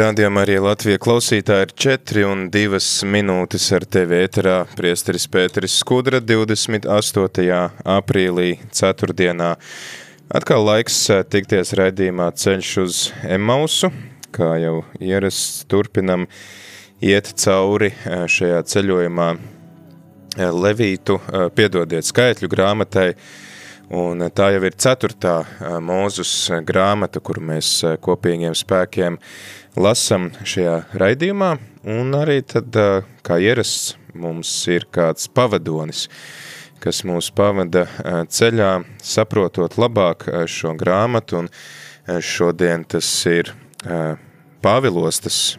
Rādījumā arī Latvija klausītāji ir 4 un 2 minūtes ar tevi ēterā. Priesteris Pēteris Skudra 28. aprīlī, ceturtdienā. Atkal laiks eh, tikties raidījumā ceļš uz Emausu, kā jau ierasts turpinam iet cauri eh, šajā ceļojumā eh, Levītu, piedodiet skaitļu grāmatai, Un tā jau ir ceturtā mūzus grāmata, kuru mēs kopīgiem spēkiem lasam šajā raidījumā, un arī tad, kā ierasts, mums ir kāds pavadonis, kas mūs pavada ceļā, saprotot labāk šo grāmatu, un šodien tas ir Pāvilostas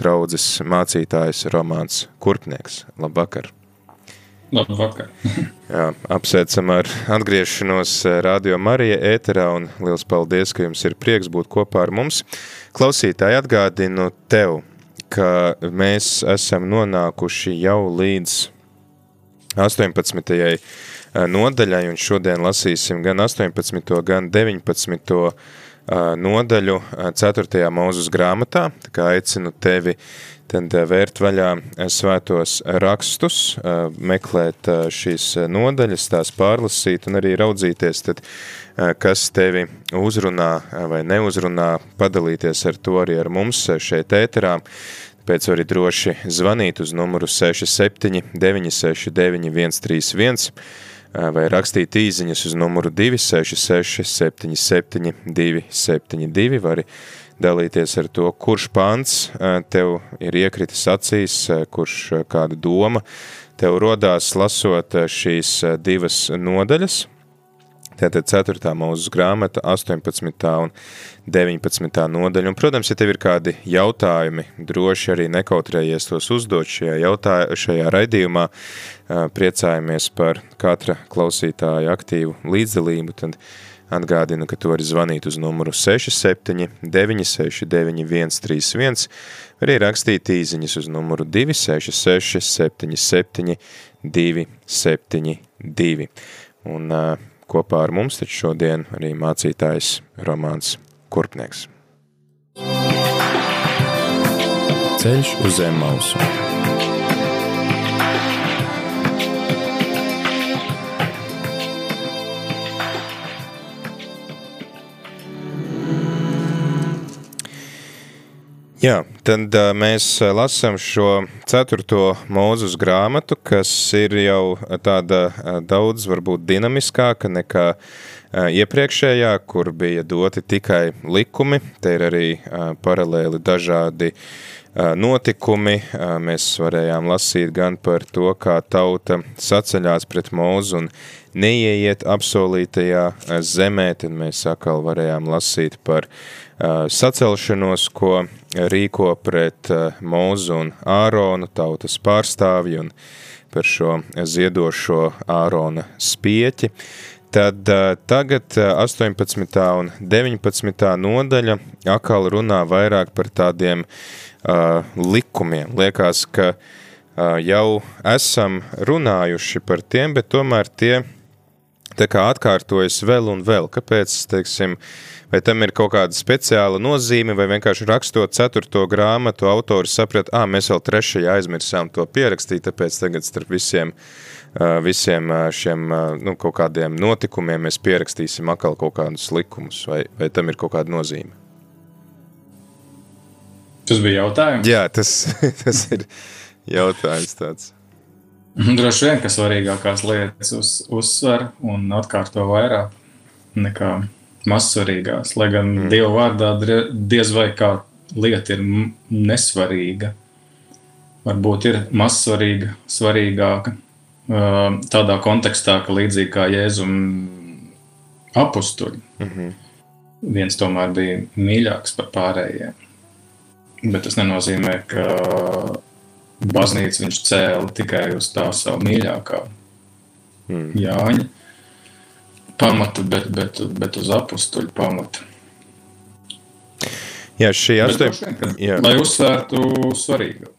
draudzes mācītājs Romāns Kurpnieks. Labvakar! Labvakar. Jā, apsveicam ar atgriešanos eh, Radio Marija ēterā un liels paldies, ka jums ir prieks būt kopā ar mums. Klausītāji atgādinu tev, ka mēs esam nonākuši jau līdz 18. Eh, nodaļai un šodien lasīsim gan 18. gan 19. Nodaļu 4. mūzus grāmatā, aicinu tevi tad vērt vaļā svētos rakstus, meklēt šīs nodaļas, tās pārlasīt un arī raudzīties, tad, kas tevi uzrunā vai neuzrunā, padalīties ar to arī ar mums šeit ēterā. Pēc arī droši zvanīt uz numuru 67 969 131 vai rakstīt īziņas uz numuru 266 77 272 vai arī dalīties ar to, kurš pants tev ir iekritis acīs, kurš kāda doma tev rodās lasot šīs divas nodaļas. Tātad 4. mūzes grāmata, 18. un 19. nodaļa. Un, protams, ja tev ir kādi jautājumi, droši arī nekautrējies tos uzdot šajā, jautā, šajā raidījumā, priecājamies par katra klausītāja aktīvu līdzdalību, tad Atgādinu, ka tu vari zvanīt uz numuru 67 969 131, vai arī rakstīt īziņas uz numuru 266 77 272. Un uh, kopā ar mums taču šodien arī mācītājs Romāns Kurpnieks. Ceļš uz zem mausu. Jā, tad uh, mēs lasām šo ceturto mūzus grāmatu, kas ir jau tāda uh, daudz varbūt dinamiskāka nekā uh, iepriekšējā, kur bija doti tikai likumi. Te ir arī paralēli dažādi notikumi. Mēs varējām lasīt gan par to, kā tauta saceļās pret mūzu un neieiet apsolītajā zemē, tad mēs atkal varējām lasīt par sacelšanos, ko rīko pret uh, Mūzu un Āronu tautas pārstāvju un par šo ziedošo Ārona spieķi. Tad uh, tagad 18. un 19. nodaļa atkal runā vairāk par tādiem uh, likumiem. Liekas, ka uh, jau esam runājuši par tiem, bet tomēr tie tā kā atkārtojas vēl un vēl. Kāpēc, teiksim, vai tam ir kaut kāda speciāla nozīme, vai vienkārši rakstot ceturto grāmatu, autori saprat, ā, mēs vēl trešajā aizmirsām to pierakstīt, tāpēc tagad starp visiem, visiem šiem, nu, kaut kādiem notikumiem mēs pierakstīsim atkal kaut kādus likumus, vai, vai tam ir kaut kāda nozīme? Tas bija jautājums? Jā, tas, tas ir jautājums tāds. Droši vien, ka svarīgākās lietas uz, uzsver un atkārto vairāk nekā mazsvarīgās. Lai gan mm. Dieva vārdā diez vai kā lieta ir nesvarīga, varbūt ir mazsvarīga, svarīgāka. Tādā kontekstā, ka līdzīgi kā Jēzum apstuļi. Mm -hmm. Viens tomēr bija mīļāks par pārējiem. Bet tas nenozīmē, ka baznīcu viņš cēla tikai uz tā savu mīļākā mm. Jāņa pamata, bet, bet, bet uz apstuļu pamata. Jā, šī astoņdesmit. Lai uzsvērtu svarīgu.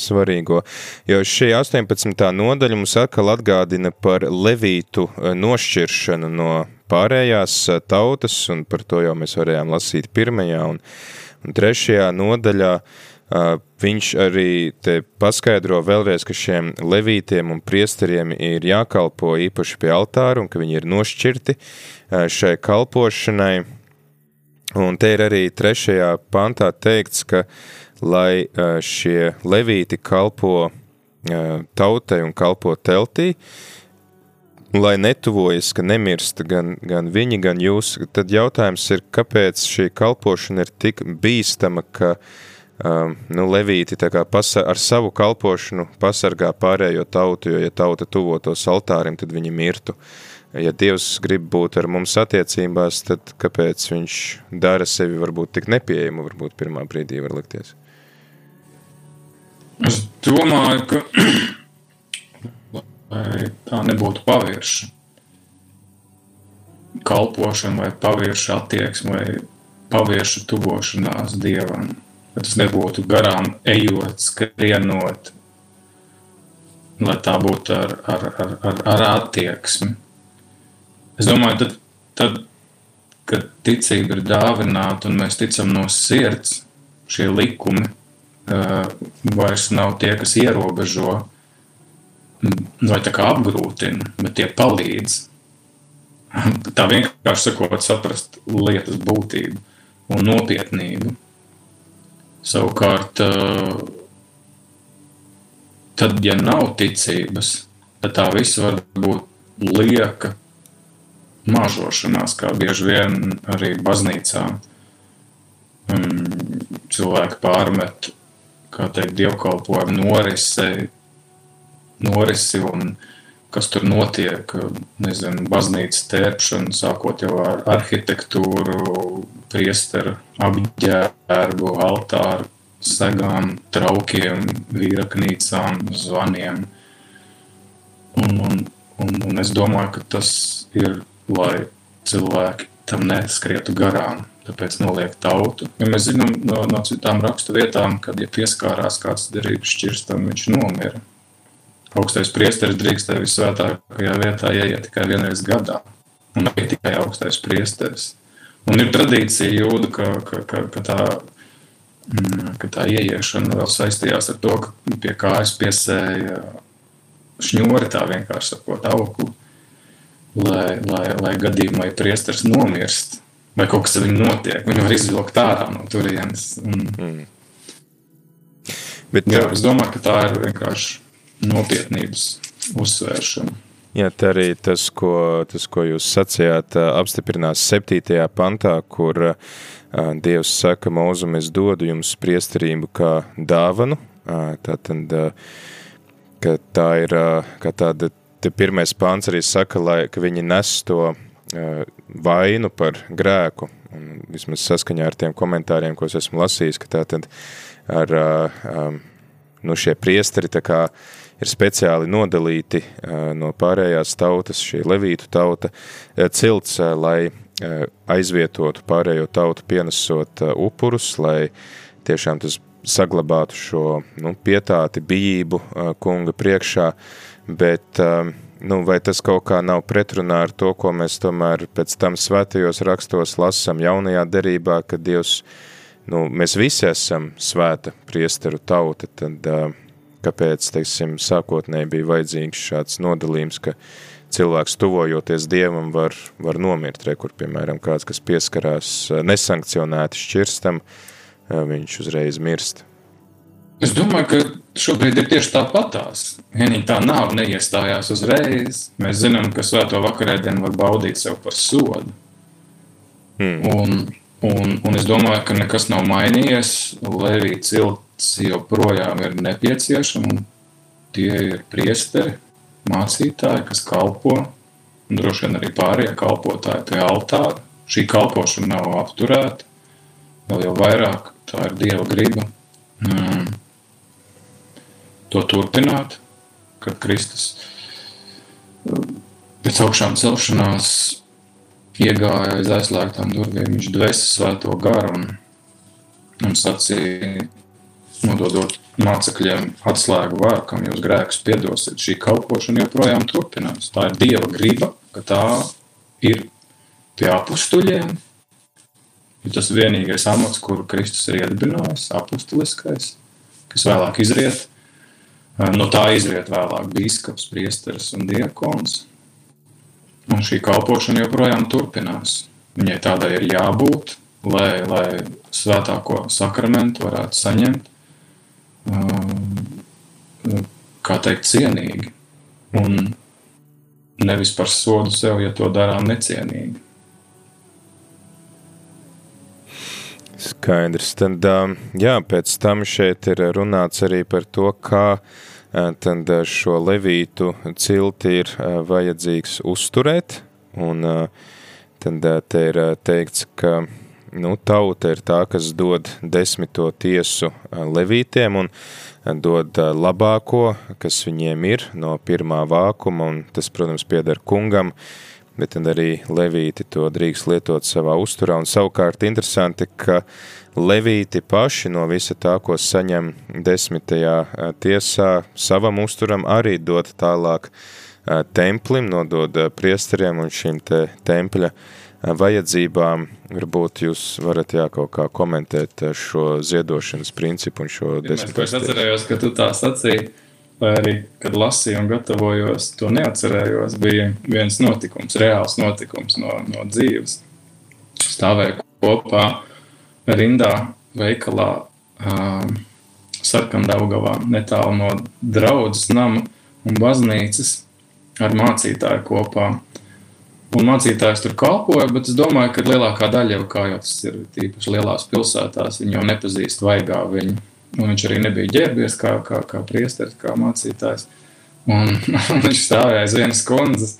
Svarīgo. Jo šī 18. nodaļa mums atkal atgādina par levītu eh, nošķiršanu no pārējās eh, tautas, un par to jau mēs varējām lasīt pirmajā un, un trešajā nodaļā. Uh, viņš arī paskaidro vēlreiz, ka šiem levītiem un priesteriem ir jākalpo īpaši pie altāra un ka viņi ir nošķirti uh, šai kalpošanai. Un te ir arī trešajā pantā teikts, ka lai šie levīti kalpo tautai un kalpo teltī, lai netuvojas, ka nemirst gan, gan viņi, gan jūs, tad jautājums ir, kāpēc šī kalpošana ir tik bīstama, ka um, nu, levīti pasa, ar savu kalpošanu pasargā pārējo tautu, jo ja tauta tuvotos altārim, tad viņi mirtu. Ja Dievs grib būt ar mums attiecībās, tad kāpēc viņš dara sevi varbūt tik nepieejamu, varbūt pirmā brīdī var likties? Es domāju, ka tā nebūtu pavērša kalpošana vai pavērša attieksme vai pavērša tuvošanās Dievam. Tas nebūtu garām ejot, skrienot, lai tā būtu ar, ar, ar, ar, ar attieksmi. Es domāju, tad, tad, kad ticība ir dāvināta un mēs ticam no sirds, šie likumi uh, vairs nav tie, kas ierobežo vai apgrūtina, bet tie palīdz. Tā vienkārši sakot, saprast lietas būtību un nopietnību. Savukārt, uh, tad, ja nav ticības, tad tā viss var būt lieka māžošanās, kā bieži vien arī baznīcā um, cilvēki pārmet, kā teikt, dievkalpojumu norisei, norisi un kas tur notiek, nezinu, baznīcas tērpšana, sākot jau ar arhitektūru, priesteru apģērbu, altāru, segām, traukiem, vīraknīcām, zvaniem. Un, un, un, un es domāju, ka tas ir lai cilvēki tam neskrietu garām. Tāpēc noliek tautu. Ja mēs zinām no, no citām rakstu vietām, kad ja pieskārās kāds derības šķirstam, viņš nomira. Augstais priesteris drīkstēja visvētākajā vietā ieiet tikai vienreiz gadā. Un ne tikai augstais priesteris. Un ir tradīcija jūda, ka, ka, ka, ka, tā, mm, ka tā ieiešana vēl saistījās ar to, ka pie kājas piesēja šņori tā vienkārši sakot auglu lai, lai, lai gadījumā, ja priesteris nomirst, vai kaut kas ar viņu notiek, viņu var izvilkt ārā no turienes. Un, mm. Bet, jā, es domāju, ka tā ir vienkārši nopietnības uzsvēršana. Jā, tā arī tas, ko, tas, ko jūs sacījāt, apstiprinās 7. pantā, kur Dievs saka, mūzum es dodu jums priesterību kā dāvanu, tātad, ka tā ir kā tāda te pirmais pāns arī saka, lai, ka viņi nes to uh, vainu par grēku, un vismaz saskaņā ar tiem komentāriem, ko es esmu lasījis, ka tā tad ar, uh, nu šie priesteri tā kā ir speciāli nodalīti no pārējās tautas, šī levītu tauta, cilts, lai aizvietotu pārējo tautu pienesot upurus, lai tiešām tas saglabātu šo nu, pietāti, bijību kunga priekšā, bet nu, vai tas kaut kā nav pretrunā ar to, ko mēs tomēr pēc tam svētajos rakstos lasam jaunajā derībā, ka Dievs, nu, mēs visi esam svēta priesteru tauta, tad kāpēc, teiksim, sākotnēji bija vajadzīgs šāds nodalījums, ka cilvēks tuvojoties Dievam var, var nomirt, re, kur, piemēram, kāds, kas pieskarās uh, nesankcionēti šķirstam, uh, viņš uzreiz mirst. Es domāju, ka šobrīd ir tieši tāpatās. Vienīgi tā nav neiestājās uzreiz. Mēs zinām, ka svēto vakarēdienu var baudīt sev par sodu. Hmm. Un, un, un es domāju, ka nekas nav mainījies. Levī cilts joprojām ir nepieciešama. Tie ir priesteri, mācītāji, kas kalpo un droši vien arī pārējie kalpotāji pie altāra. Šī kalpošana nav apturēta, vēl jau vairāk tā ir Dieva griba um, to turpināt, kad Kristus pēc augšām celšanās iegāja aiz aizslēgtām durvīm, viņš dvēsa svēto garu un, un sacīja, nododot mācekļiem atslēgu varu, kam jūs grēkus piedosiet. Šī kalpošana joprojām turpinās. Tā ir Dieva griba, ka tā ir pie apustuļiem. Ir tas vienīgais amats, kuru Kristus ir iedibinājis, apustuliskais, kas vēlāk izriet. No tā izriet vēlāk bīskaps, priesteris un diakons. Un šī kalpošana joprojām turpinās. Viņai tādai ir jābūt, lai, lai svētāko sakramentu varētu saņemt, kā teikt, cienīgi. Un nevis par sodu sev, ja to darām necienīgi. Skaidrs. Tad, jā, pēc tam šeit ir runāts arī par to, kā tad šo levītu cilti ir vajadzīgs uzturēt, un tad te ir teikts, ka nu, tauta ir tā, kas dod desmito tiesu levītiem un dod labāko, kas viņiem ir no pirmā vākuma, un tas, protams, pieder kungam, bet tad arī levīti to drīkst lietot savā uzturā, un savukārt interesanti, ka levīti paši no visa tā, ko saņem desmitajā tiesā, savam uzturam arī dod tālāk templim, nodod priesteriem un šim te tempļa vajadzībām. Varbūt jūs varat jā, kaut kā komentēt šo ziedošanas principu un šo desmit. Es atcerējos, ka tu tā sacīji, vai arī, kad lasīju un gatavojos, to neatcerējos, bija viens notikums, reāls notikums no, no dzīves. Stāvēju kopā rindā veikalā um, Sarkandaugavā, netālu no draudzes nama un baznīcas ar mācītāju kopā. Un mācītājs tur kalpoja, bet es domāju, ka lielākā daļa jau kā jau tas ir tīpaši lielās pilsētās, viņi jau nepazīst vaigā viņu. Un viņš arī nebija ģērbies kā, kā, kā priesteris, kā mācītājs. Un viņš stāvēja aiz vienas kundzes,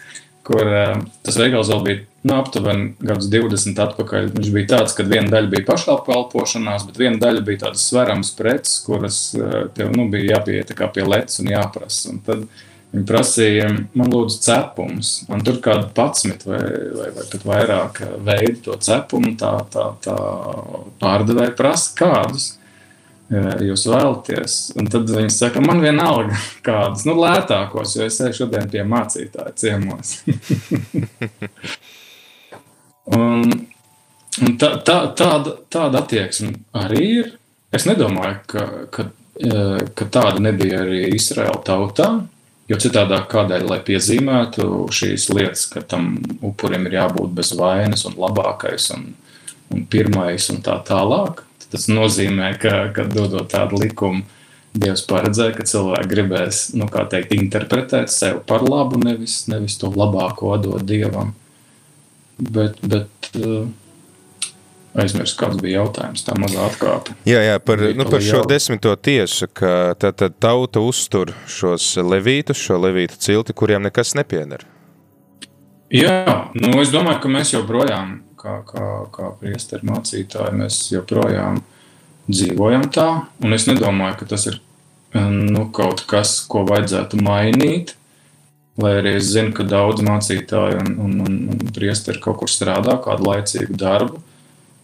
kur uh, tas veikals vēl bija nu, aptuveni gadus 20 atpakaļ. Viņš bija tāds, ka viena daļa bija pašapkalpošanās, bet viena daļa bija tādas sveramas preces, kuras uh, tev nu, bija jāpiet pie lecas un jāprasa. Un tad, uh, Viņi prasīja, man lūdzu, cepums. Man tur kāda patsmit vai, vai, vai pat vairāk veidu to cepumu. Tā, tā, tā pārdevēja prasa, kādus jūs vēlaties. Un tad viņi saka, man vienalga kādus, nu, lētākos, jo es eju šodien pie mācītāja ciemos. un, un tā, tā, tāda, tāda attieksme arī ir. Es nedomāju, ka, ka, ka tāda nebija arī Izraēla tautā. Jo citādi kādēļ, lai piezīmētu šīs lietas, ka tam upurim ir jābūt bez vainas un labākais un, un pirmais un tā tālāk, tas nozīmē, ka, kad dodot tādu likumu, Dievs paredzēja, ka cilvēki gribēs, nu, kā teikt, interpretēt sevi par labu, nevis, nevis to labāko dot Dievam. Bet, bet uh, aizmirsu, kāds bija jautājums, tā mazā atkāpe. Jā, jā par, nu, par šo desmito tiesu, ka tad, tad tauta uztur šos levītus, šo levītu cilti, kuriem nekas nepiedara. Jā, nu, es domāju, ka mēs joprojām, kā, kā, kā priesteri mācītāji, mēs joprojām dzīvojam tā, un es nedomāju, ka tas ir nu, kaut kas, ko vajadzētu mainīt, lai arī es zinu, ka daudz mācītāji un, un, un, priesteri kaut kur strādā kādu laicīgu darbu,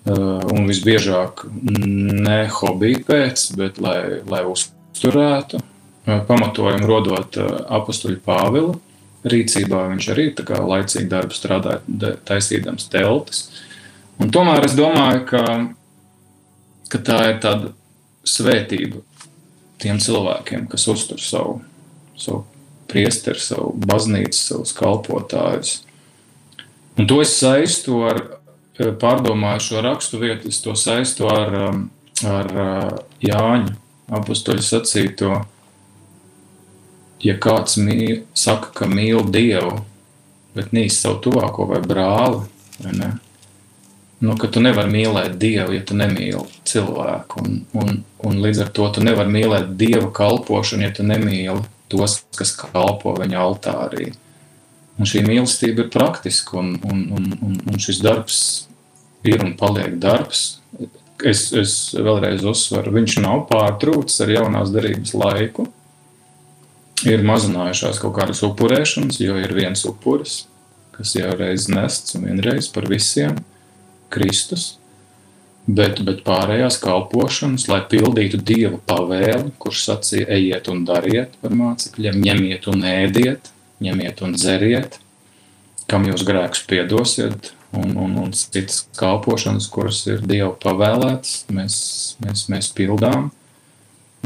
un visbiežāk ne hobiju pēc, bet lai, lai uzturētu. Eh, pamatojumu rodot eh, apakstuļu Pāvilu rīcībā, viņš arī laicīgi darbu strādāja, taisīdams teltis. Un tomēr es domāju, ka, ka tā ir tāda svētība tiem cilvēkiem, kas uztur savu, savu priesteri, savu baznīcu, savus kalpotājus. Un to es saistu ar, pārdomāju šo rakstu vietu, es to saistu ar, um, ar uh, Jāņa apakstoļu sacīto. Ja kāds mīl, saka, ka mīl Dievu, bet nīst savu tuvāko vai brāli, vai ne? Nu, ka tu nevari mīlēt Dievu, ja tu nemīli cilvēku. Un, un, un līdz ar to tu nevari mīlēt Dieva kalpošanu, ja tu nemīli tos, kas kalpo viņa altārī. Un šī mīlestība ir praktiska, un, un, un, un, un šis darbs ir un paliek darbs. Es, es vēlreiz uzsveru, viņš nav pārtrūcis ar jaunās darības laiku. Ir mazinājušās kaut kādas upurēšanas, jo ir viens upuris, kas jau reiz nests un vienreiz par visiem - Kristus. Bet, bet pārējās kalpošanas, lai pildītu Dieva pavēli, kurš sacīja, ejiet un dariet par mācekļiem, ņemiet un ēdiet, ņemiet un dzeriet, kam jūs grēkus piedosiet, un, un, un citas kalpošanas, kuras ir Dieva pavēlētas, mēs, mēs, mēs pildām.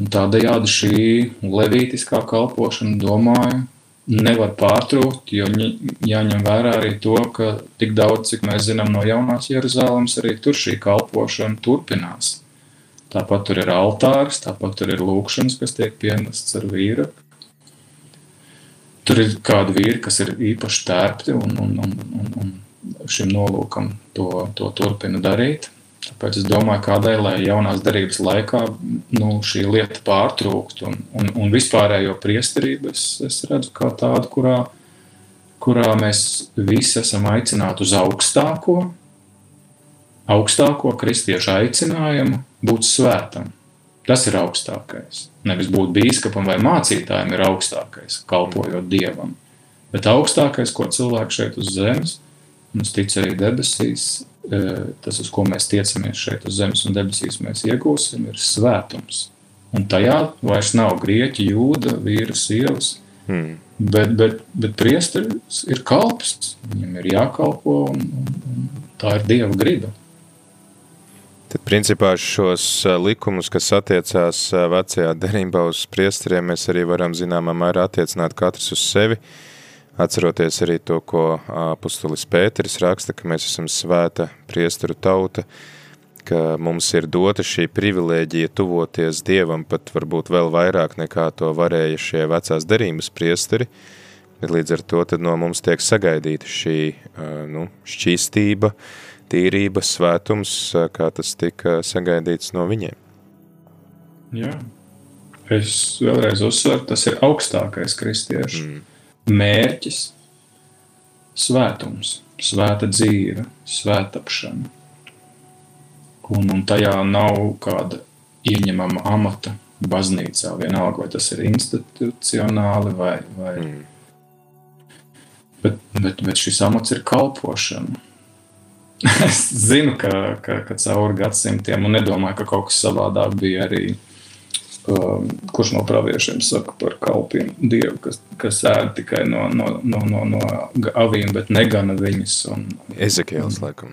Un tādējādi šī levītiskā kalpošana, domāju, nevar pārtrūkt, jo jāņem vērā arī to, ka tik daudz, cik mēs zinām no jaunās Jeruzalemes, arī tur šī kalpošana turpinās. Tāpat tur ir altārs, tāpat tur ir lūkšanas, kas tiek pienests ar vīru. Tur ir kādi vīri, kas ir īpaši tērpti un, un, un, un, un šim nolūkam to, to turpina darīt. Tāpēc es domāju, kādai, lai jaunās darbības laikā nu, šī lieta pārtrūktu un, un, un vispārējo priesterību es, es redzu kā tādu, kurā, kurā mēs visi esam aicināti uz augstāko, augstāko kristiešu aicinājumu būt svētam. Tas ir augstākais. Nevis būt bīskapam vai mācītājam ir augstākais, kalpojot dievam. Bet augstākais, ko cilvēks šeit uz zemes ir Mums tic arī debesīs. E, tas, uz ko mēs tiecamies šeit uz zemes un debesīs, mēs iegūsim, ir svētums. Un tajā vairs nav grieķi, jūda, vīra, sievas. Hmm. Bet, bet, bet priesteris ir kalps. Viņam ir jākalpo, un, un, un tā ir Dieva griba. Tad, principā, šos e, likumus, kas attiecās e, vecajā derībā uz priesteriem, mēs arī varam zināmā mērā attiecināt katrs uz sevi. Atceroties arī to, ko apustulis Pēteris raksta, ka mēs esam svēta priesteru tauta, ka mums ir dota šī privilēģija tuvoties Dievam pat varbūt vēl vairāk nekā to varēja šie vecās derības priesteri, bet līdz ar to tad no mums tiek sagaidīta šī nu, šķīstība, tīrība, svētums, kā tas tika sagaidīts no viņiem. Jā, es vēlreiz uzsveru, tas ir augstākais kristiešu. Mm mērķis - svētums, svēta dzīve, svētāpšana. Un, un tajā nav kāda ieņemama amata baznīcā, vienalga, vai tas ir institucionāli vai. vai mm. bet, bet, bet šis amats ir kalpošana. es zinu, ka, ka, ka cauri gadsimtiem, un nedomāju, ka kaut kas savādāk bija arī Um, kurš no praviešiem saka par kalpiem dievu, kas, kas ēd tikai no, no, no, no, no avīm, bet negana viņas. Un, Ezekēls, laikam.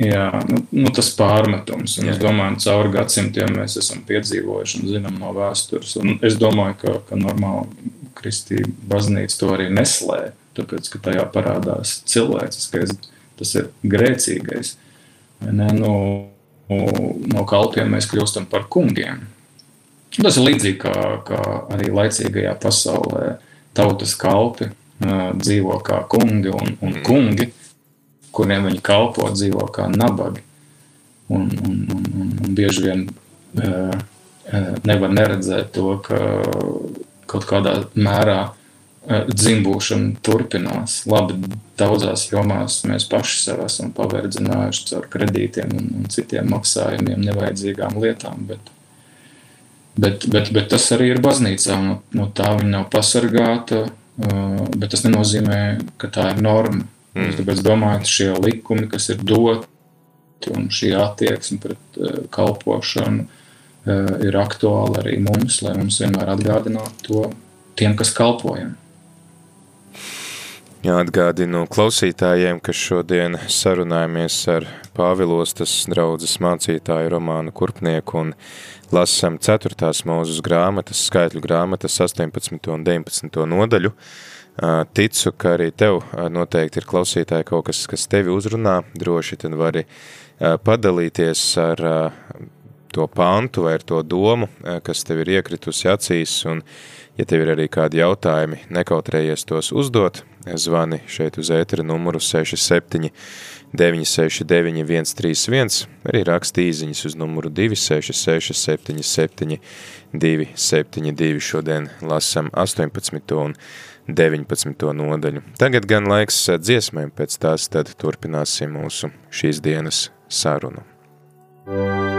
Jā, nu, nu tas pārmetums. Un jā. es domāju, ka cauri gadsimtiem mēs esam piedzīvojuši un zinām no vēstures. Un es domāju, ka, ka normāli kristība baznīca to arī neslēp, tāpēc, ka tajā parādās cilvēciskais, tas ir grēcīgais. Ne, no, no kalpiem mēs kļūstam par kungiem. Tas ir līdzīgi kā, kā arī laicīgajā pasaulē. Tautas kalpi uh, dzīvo kā kungi un, un mm. kungi, kuriem viņi kalpo, dzīvo kā nabagi. Un, un, un, un, un bieži vien uh, nevar neredzēt to, ka kaut kādā mērā dzimbūšana turpinās. Labi, daudzās jomās mēs paši sev esam paverdzinājuši caur kredītiem un, un citiem maksājumiem, nevajadzīgām lietām. Bet, Bet, bet, bet tas arī ir baznīcā. No, no tā viņa nav pasargāta, bet tas nenozīmē, ka tā ir norma. Mm. Tāpēc domāju, ka šie likumi, kas ir doti un šī attieksme pret kalpošanu, ir aktuāli arī mums, lai mums vienmēr atgādinātu to tiem, kas kalpojam. Jāatgādinu klausītājiem, ka šodien sarunājamies ar Pāvilostas draudzes mācītāju Romānu Kurpnieku un lasam 4. mūzes grāmatas, skaitļu grāmatas 18. un 19. nodaļu. Ticu, ka arī tev noteikti ir klausītāji kaut kas, kas tevi uzrunā, droši tad vari padalīties ar to pantu vai ar to domu, kas tev ir iekritusi acīs, un ja tev ir arī kādi jautājumi, nekautrējies tos uzdot, zvani šeit uz ētera numuru 67 969 131, arī raksta īziņas uz numuru 266 77 272. Šodien lasam 18. un 19. nodaļu. Tagad gan laiks dziesmēm, pēc tās tad turpināsim mūsu šīs dienas sarunu. Brāļi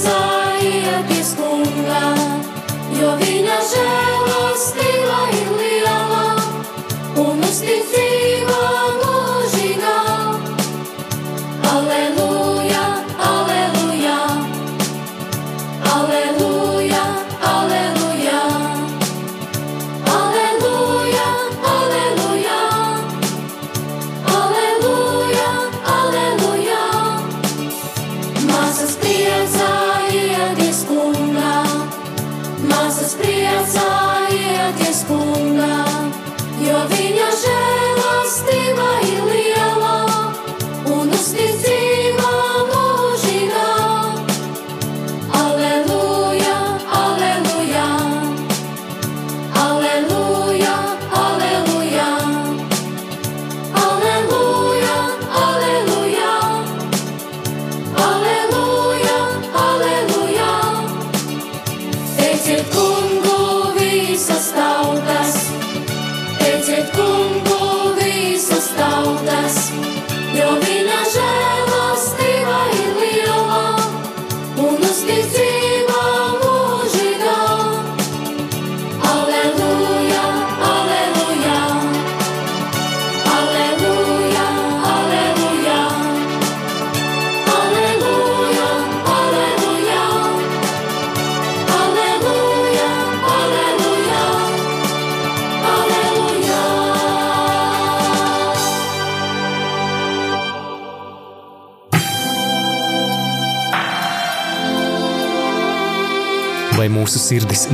priecājieties kungā, jo viņa žēlastība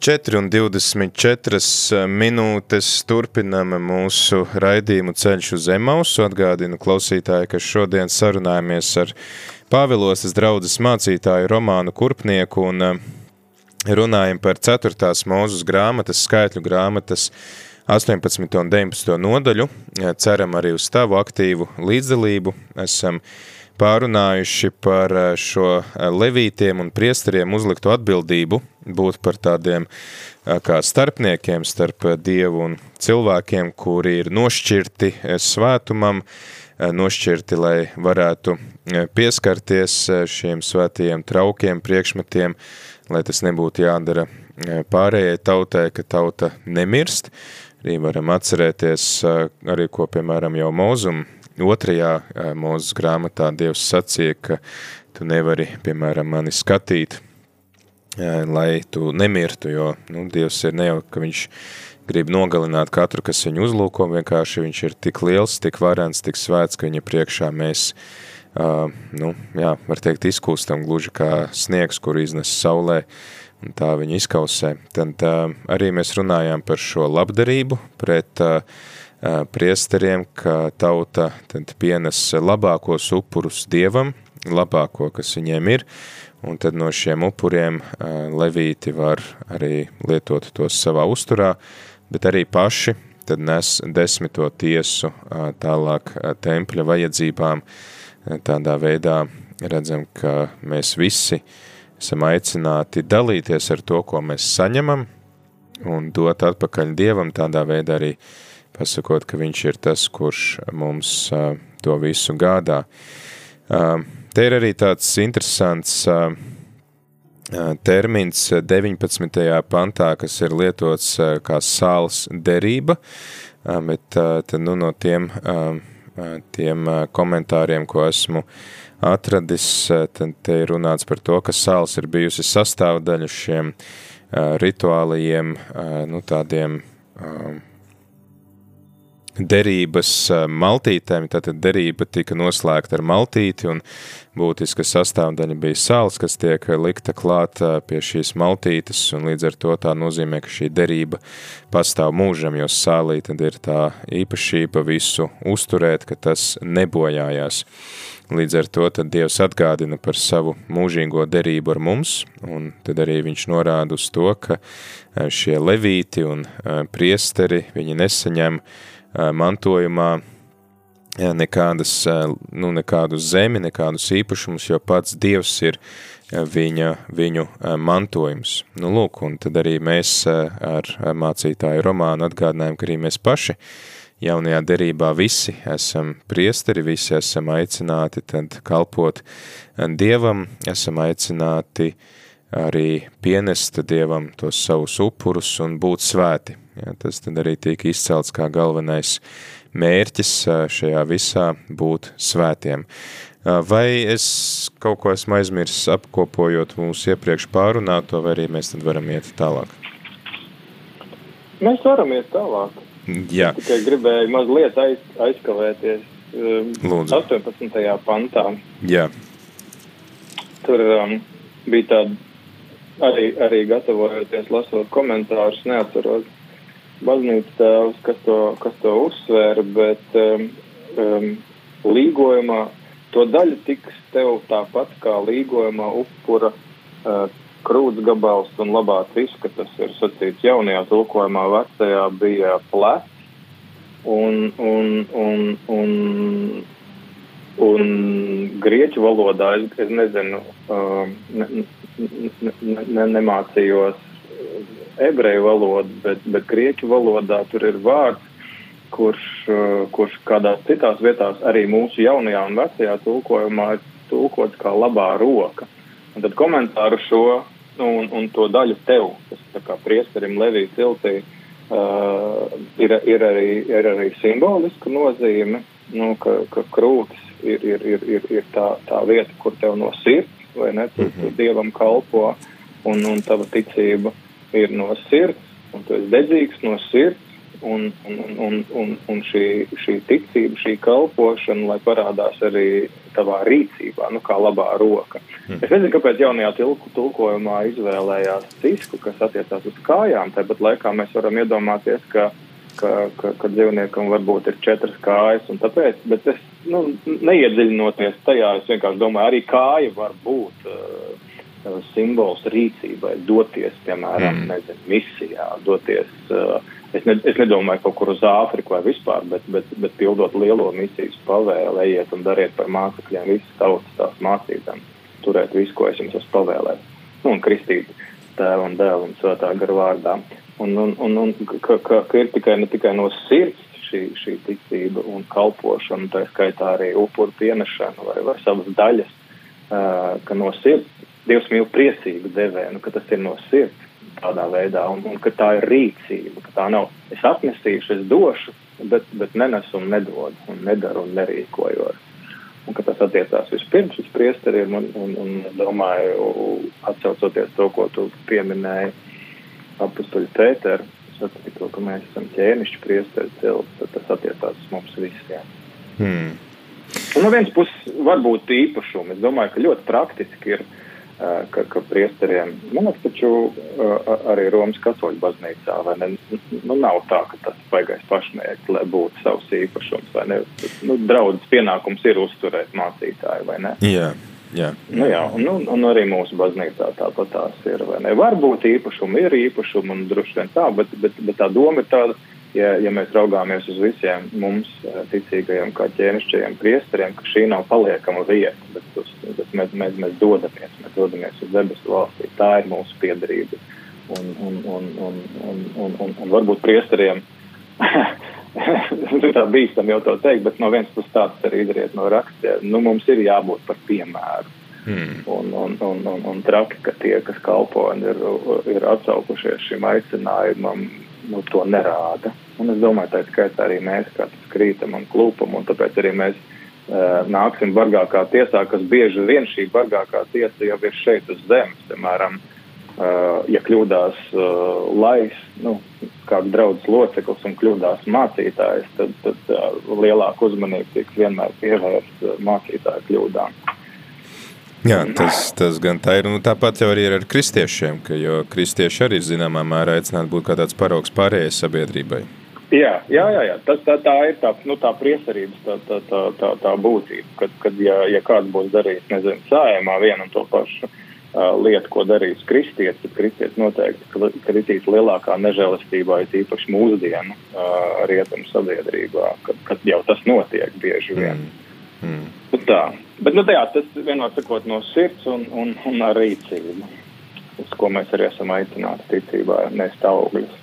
Ja ir 4,24 minūtes. Turpinām mūsu raidījumu ceļš uz Zemausu. Atgādinu klausītāji, ka šodien sarunājamies ar Pāvilostas draudzes mācītāju Romānu Kurpnieku un eh, runājam par 4. mūzus grāmatas, skaitļu grāmatas 18. un 19. nodaļu. Ceram arī uz tavu aktīvu līdzdalību. Esam pārunājuši par eh, šo eh, levītiem un priesteriem uzliktu atbildību būt par tādiem eh, kā starpniekiem starp Dievu un cilvēkiem, kuri ir nošķirti svētumam, nošķirti, lai varētu pieskarties šiem svētajiem traukiem, priekšmetiem, lai tas nebūtu jādara pārējai tautai, ka tauta nemirst. Arī varam atcerēties arī, ko, piemēram, jau mūzum otrajā mūzes grāmatā Dievs sacīja, ka tu nevari, piemēram, mani skatīt, lai tu nemirtu, jo nu, Dievs ir ne jau, ka viņš grib nogalināt katru, kas viņu uzlūko, vienkārši viņš ir tik liels, tik varens, tik svēts, ka viņa priekšā mēs, uh, nu, jā, var teikt, izkūstam gluži kā sniegs, kur iznes saulē, un tā viņa izkausē. Tad uh, arī mēs runājām par šo labdarību pret uh, priesteriem, ka tauta tad pienes labākos upurus Dievam, labāko, kas viņiem ir, un tad no šiem upuriem levīti var arī lietot tos savā uzturā, bet arī paši tad nes desmito tiesu tālāk tempļa vajadzībām. Tādā veidā redzam, ka mēs visi esam aicināti dalīties ar to, ko mēs saņemam, un dot atpakaļ Dievam tādā veidā arī pasakot, ka viņš ir tas, kurš mums uh, to visu gādā. Uh, te ir arī tāds interesants uh, termins 19. pantā, kas ir lietots kā sāls derība, bet tad, nu, no tiem, tiem komentāriem, ko esmu atradis, tad te ir runāts par to, ka sāls ir bijusi sastāvdaļa šiem rituālajiem, nu, tādiem derības maltītēm, tātad derība tika noslēgta ar maltīti un būtiska sastāvdaļa bija sāls, kas tiek likta klāt pie šīs maltītes un līdz ar to tā nozīmē, ka šī derība pastāv mūžam, jo sālī tad ir tā īpašība visu uzturēt, ka tas nebojājās. Līdz ar to tad Dievs atgādina par savu mūžīgo derību ar mums, un tad arī viņš norāda uz to, ka šie levīti un priesteri, viņi nesaņem uh, mantojumā nekādas, nu, nekādu zemi, nekādus īpašumus, jo pats Dievs ir viņa, viņu mantojums. Nu, lūk, un tad arī mēs ar mācītāju romānu atgādinājām, ka arī mēs paši jaunajā derībā visi esam priesteri, visi esam aicināti tad kalpot Dievam, esam aicināti arī pienest Dievam tos savus upurus un būt svēti. Ja, tas arī tiek izcelts kā galvenais mērķis šajā visā būt svētiem. Vai es kaut ko esmu aizmirsis apkopojot mūsu iepriekš pārunāto, vai arī mēs tad varam iet tālāk? Mēs varam iet tālāk. Jā. Es tikai gribēju mazliet aiz, aizkavēties Lūdzu. 18. pantā. Jā. Tur um, bija tāda arī, arī gatavojoties lasot komentārus, neatceros baznīcas tēvs, kas to, kas to uzsvēra, bet um, um, līgojumā to daļu tiks tev tāpat kā līgojumā upura uh, krūts gabals un labāt visu, ka tas ir sacīts jaunajā tulkojumā, vecajā bija plec. Un, un, un, un, un grieķu valodā es, es nezinu, uh, ne, ne, ne, nemācījos ebreju valodu, bet, bet grieķu valodā tur ir vārds, kurš, uh, kurš kādās citās vietās arī mūsu jaunajā un vecajā tulkojumā ir tulkots kā labā roka. Un tad komentāru šo nu, un, un to daļu tev, kas kā priesterim Levī ciltī, uh, ir, ir, arī, ir arī simboliska nozīme, nu, ka, ka krūtis ir, ir, ir, ir, ir tā, tā vieta, kur tev no sirds, vai ne, tu, tu dievam kalpo, un, un tava ticība ir no sirds, un tu esi dedzīgs no sirds, un, un, un, un, un šī, šī ticība, šī kalpošana, lai parādās arī tavā rīcībā, nu kā labā roka. Mm. Es nezinu, kāpēc jaunajā tilku, tulkojumā izvēlējās cisku, kas attiecās uz kājām, tāpat laikā mēs varam iedomāties, ka, ka, ka, ka dzīvniekam varbūt ir četras kājas, un tāpēc, bet es, nu, neiedziļinoties tajā, es vienkārši domāju, arī kāja var būt uh, simbols rīcībai, doties, piemēram, mm. nezinu, misijā, doties. Uh, es, ne, es nedomāju kaut kur uz Āfriku vai vispār, bet, bet, bet pildot lielo misijas pavēlu, ejiet un dariet par mācekļiem visas tautas tās mācībām, turēt visu, ko es jums esmu pavēlējis. Nu, un kristīt tēvu un dēlu un svētā garu vārdā. Un, un, un, un ka, ka, ka ir tikai ne tikai no sirds šī, šī ticība un kalpošana, tā skaitā arī upuru pienešana vai, vai savas daļas, uh, ka no sirds Dievs mīl priecīgu devēju, nu, ka tas ir no sirds tādā veidā, un, un ka tā ir rīcība, ka tā nav es atnesīšu, es došu, bet, bet nenesu un nedodu, un nedaru un nerīkojos. Un ka tas attiecās vispirms uz priesteriem, un, un, un domāju, atcaucoties to, ko tu pieminēji apustuļu Pēteru, sacīja to, ka mēs esam ķēnišķi priesteri cilts, tad tas attiecās uz mums visiem. Hmm. Un no vienas puses var būt īpašumi. Es domāju, ka ļoti praktiski ir uh, ka, ka priesteriem, man liekas, taču arī Romas katoļu baznīcā, vai ne, nu nav tā, ka tas baigais pašmērķis, lai būtu savs īpašums, vai ne, nu, draudzes pienākums ir uzturēt mācītāju, vai ne? Jā. Jā. Nu, jā, un, un, un arī mūsu baznīcā tāpat tās ir. Varbūt īpašumi ir īpašumi un droši vien tā, bet, bet, bet tā doma ir tāda, ja, ja mēs raugāmies uz visiem mums eh, ticīgajiem, kā ķēnišķajiem priesteriem, ka šī nav paliekama vieta, bet, uz, bet mēs, mēs, mēs dodamies, mēs dodamies uz debesu valstī. Tā ir mūsu piedarība. Un, un, un, un, un, un, un, un varbūt priesteriem tā bīstam jau to teikt, bet no vienas puses tāds arī izriet no rakstiem. Nu, mums ir jābūt par piemēru. Hmm. Un, un, un, un, un traki, ka tie, kas kalpo un ir, ir atsaukušies šim aicinājumam, nu, to nerāda. Un es domāju, tā skaitā arī mēs, kā tas krītam un klūpam, un tāpēc arī mēs uh, nāksim bargākā tiesā, kas bieži vien šī bargākā tiesa jau ir šeit uz zemes, piemēram, uh, ja kļūdās uh, lais, nu, kāds draudzes loceklis un kļūdās mācītājs, tad, tad uh, lielāka uzmanība tiek vienmēr pievērsta mācītāju kļūdām. Jā, tas, tas gan tā ir. Nu, tāpat jau arī ir ar kristiešiem, ka, jo kristieši arī zināmā mērā aicināti būt kā tāds paraugs pārējai sabiedrībai. Jā, jā, jā, jā. Tas, tā, tā ir tā, nu, tā priesarības tā, tā, tā, tā, tā būtība, kad, kad ja, ja kāds būs darījis, nezinu, sājumā vienu un to pašu uh, lietu, ko darīs kristietis, tad kristietis noteikti kritīs lielākā nežēlistībā, it īpaši mūsdienu uh, rietumu sabiedrībā, kad, kad jau tas notiek bieži vien. Mm. Mm. Nu, tā. Bet, nu, jā, tas vienmēr sakot no sirds un, un, un ar rīcību, uz ko mēs arī esam aicināti ticībā, nest augļus.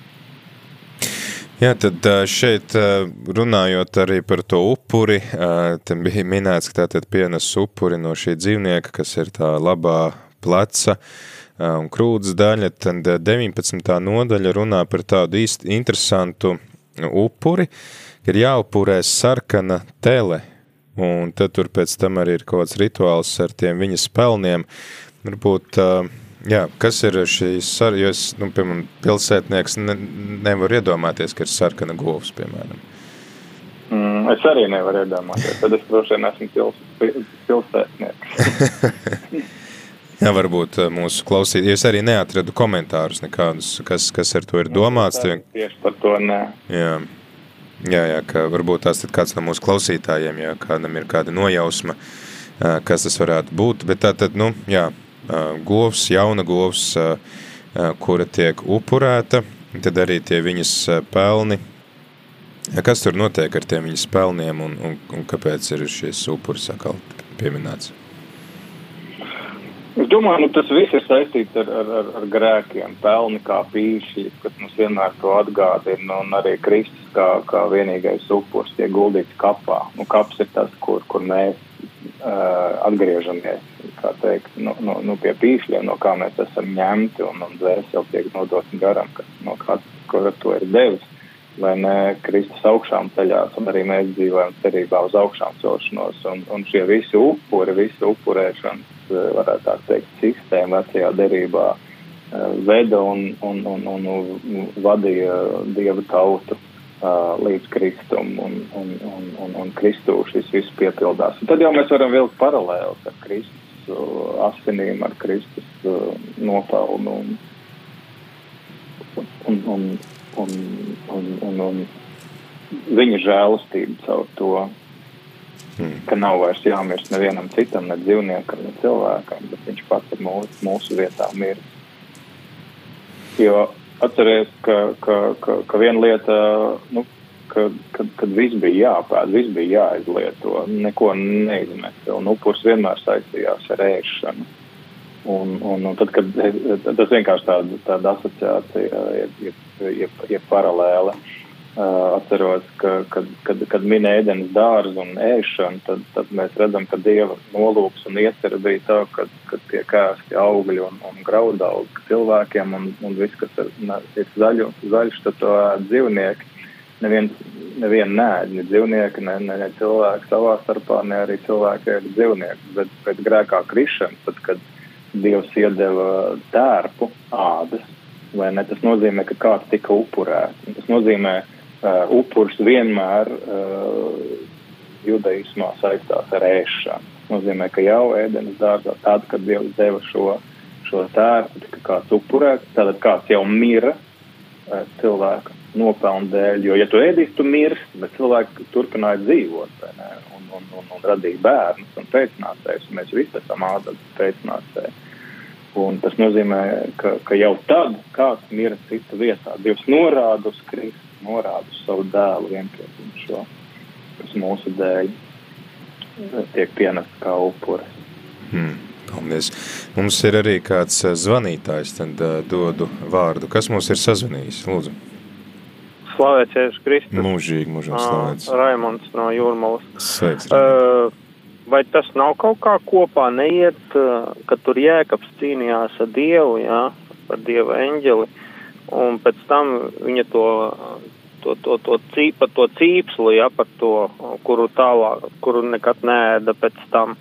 Jā, tad šeit runājot arī par to upuri, te bija minēts, ka tātad pienes upuri no šī dzīvnieka, kas ir tā labā pleca un krūdas daļa, tad ā, 19. nodaļa runā par tādu īsti interesantu upuri, ka ir jāupurē sarkana tele, un tad tur pēc tam arī ir kaut kāds rituāls ar tiem viņa spelniem. Varbūt, jā, kas ir šīs, sar- jo es, nu, piemēram, pilsētnieks ne, nevaru iedomāties, ka ir sarkana govs, piemēram. Mm, es arī nevaru iedomāties, tad es droši vien esmu pils, pi- pilsētnieks. Jā, varbūt mūsu klausīt, jo es arī neatradu komentārus nekādus, kas, kas ar to ir domāts. Tie, Tieši par to nē. jā, jā, jā, ka varbūt tās ir kāds no mūsu klausītājiem, ja kādam ir kāda nojausma, kas tas varētu būt, bet tā tad, nu, jā, govs, jauna govs, kura tiek upurēta, tad arī tie viņas pelni, kas tur notiek ar tiem viņas pelniem un, un, un kāpēc ir šis upuris atkal pieminēts? Es domāju, nu, tas viss ir saistīts ar, ar, ar, ar grēkiem. Pelni kā pīši, kas mums vienmēr to atgādina, un arī Kristus kā, kā vienīgais upurs tiek guldīts kapā. Nu, kaps ir tas, kur, kur mēs uh, atgriežamies teikt, nu, nu, nu, pie pīšļiem, no kā mēs esam ņemti, un, un dvēseli tiek nodota garam, kas no kāds, kur to ir devis. Vai ne Kristus augšām ceļās, un arī mēs dzīvojam cerībā uz augšām celšanos. Un, un šie visi upuri, visi upurēšanas, eh, varētu tā teikt, sistēma vecajā derībā eh, veda un, un, un, un, vadīja Dieva tautu uh, līdz Kristum, un, un, un, un, un Kristū šis viss piepildās. Un tad jau mēs varam vilkt paralēlus ar Kristus asinīm, ar Kristus nopelnu. Un, un, un, un, un, un, un viņa žēlastību caur to, Hmm. ka nav vairs jāmirst nevienam citam, ne dzīvniekam, ne cilvēkam, bet viņš pats ir mūsu, mūsu vietā miris. Jo atceries, ka, ka, ka, ka viena lieta, nu, kad, kad, kad viss bija jāpēd, viss bija jāizlieto, neko neizmest, un upurs vienmēr saistījās ar ēšanu. Un, un, un tad, kad tas vienkārši tāda, tāda asociācija ir, ir, ir, ir paralēla. Atceros, ka, kad, kad, kad minēja ēdienas dārzu un ēšanu, tad, tad mēs redzam, ka dieva nolūks un iecerē bija tā, ka, ka tiek ēsti augļi un, un graudaugi cilvēkiem, un, un viss, kas ir, ir zaļu, zaļš, tad to ēd dzīvnieki. Neviens, nevien nēd, ne dzīvnieki, ne, ne, ne cilvēki savā starpā, ne arī cilvēki ēd dzīvniekus, bet pēc grēkā krišanas, tad, kad Dievs iedeva tērpu ādas, vai ne, tas nozīmē, ka kāds tika upurēts. Tas nozīmē, uh, upurs vienmēr uh, judaismā saistās ar ēšanu. Tas nozīmē, ka jau ēdenes dārzā, tad, kad Dievs deva šo, šo tērpu, tika kāds upurēts, tad kāds jau mira uh, cilvēka nopelnu dēļ. Jo, ja tu ēdīsi, tu mirsti, bet cilvēki turpināja dzīvot, un, un, un, un radīja bērnus un pēcnācējus, mēs visi esam ādas pēcnācēji. Un tas nozīmē, ka, ka jau tad kāds mira cita vietā. Dievs norāda uz Kristu, norāda uz savu dēlu vienpiedzimu šo, kas mūsu dēļ tiek pienests kā upuris. Hmm. Paldies. Mums ir arī kāds ā, zvanītājs, tad uh, dodu vārdu. Kas mums ir sazvanījis? Lūdzu. Slavēts Jēzus Kristus. Mūžīgi, mūžīgi Ā, slavēts. Raimonds no Jūrmalas. Sveiks. Uh, vai tas nav kaut kā kopā neiet, uh, ka tur jēkabs cīnījās ar Dievu, jā, par Dieva eņģeli, un pēc tam viņa to, to, to, to, cī, par to cīpslu, jā, par to, kuru tālāk, kuru nekad nēda pēc tam.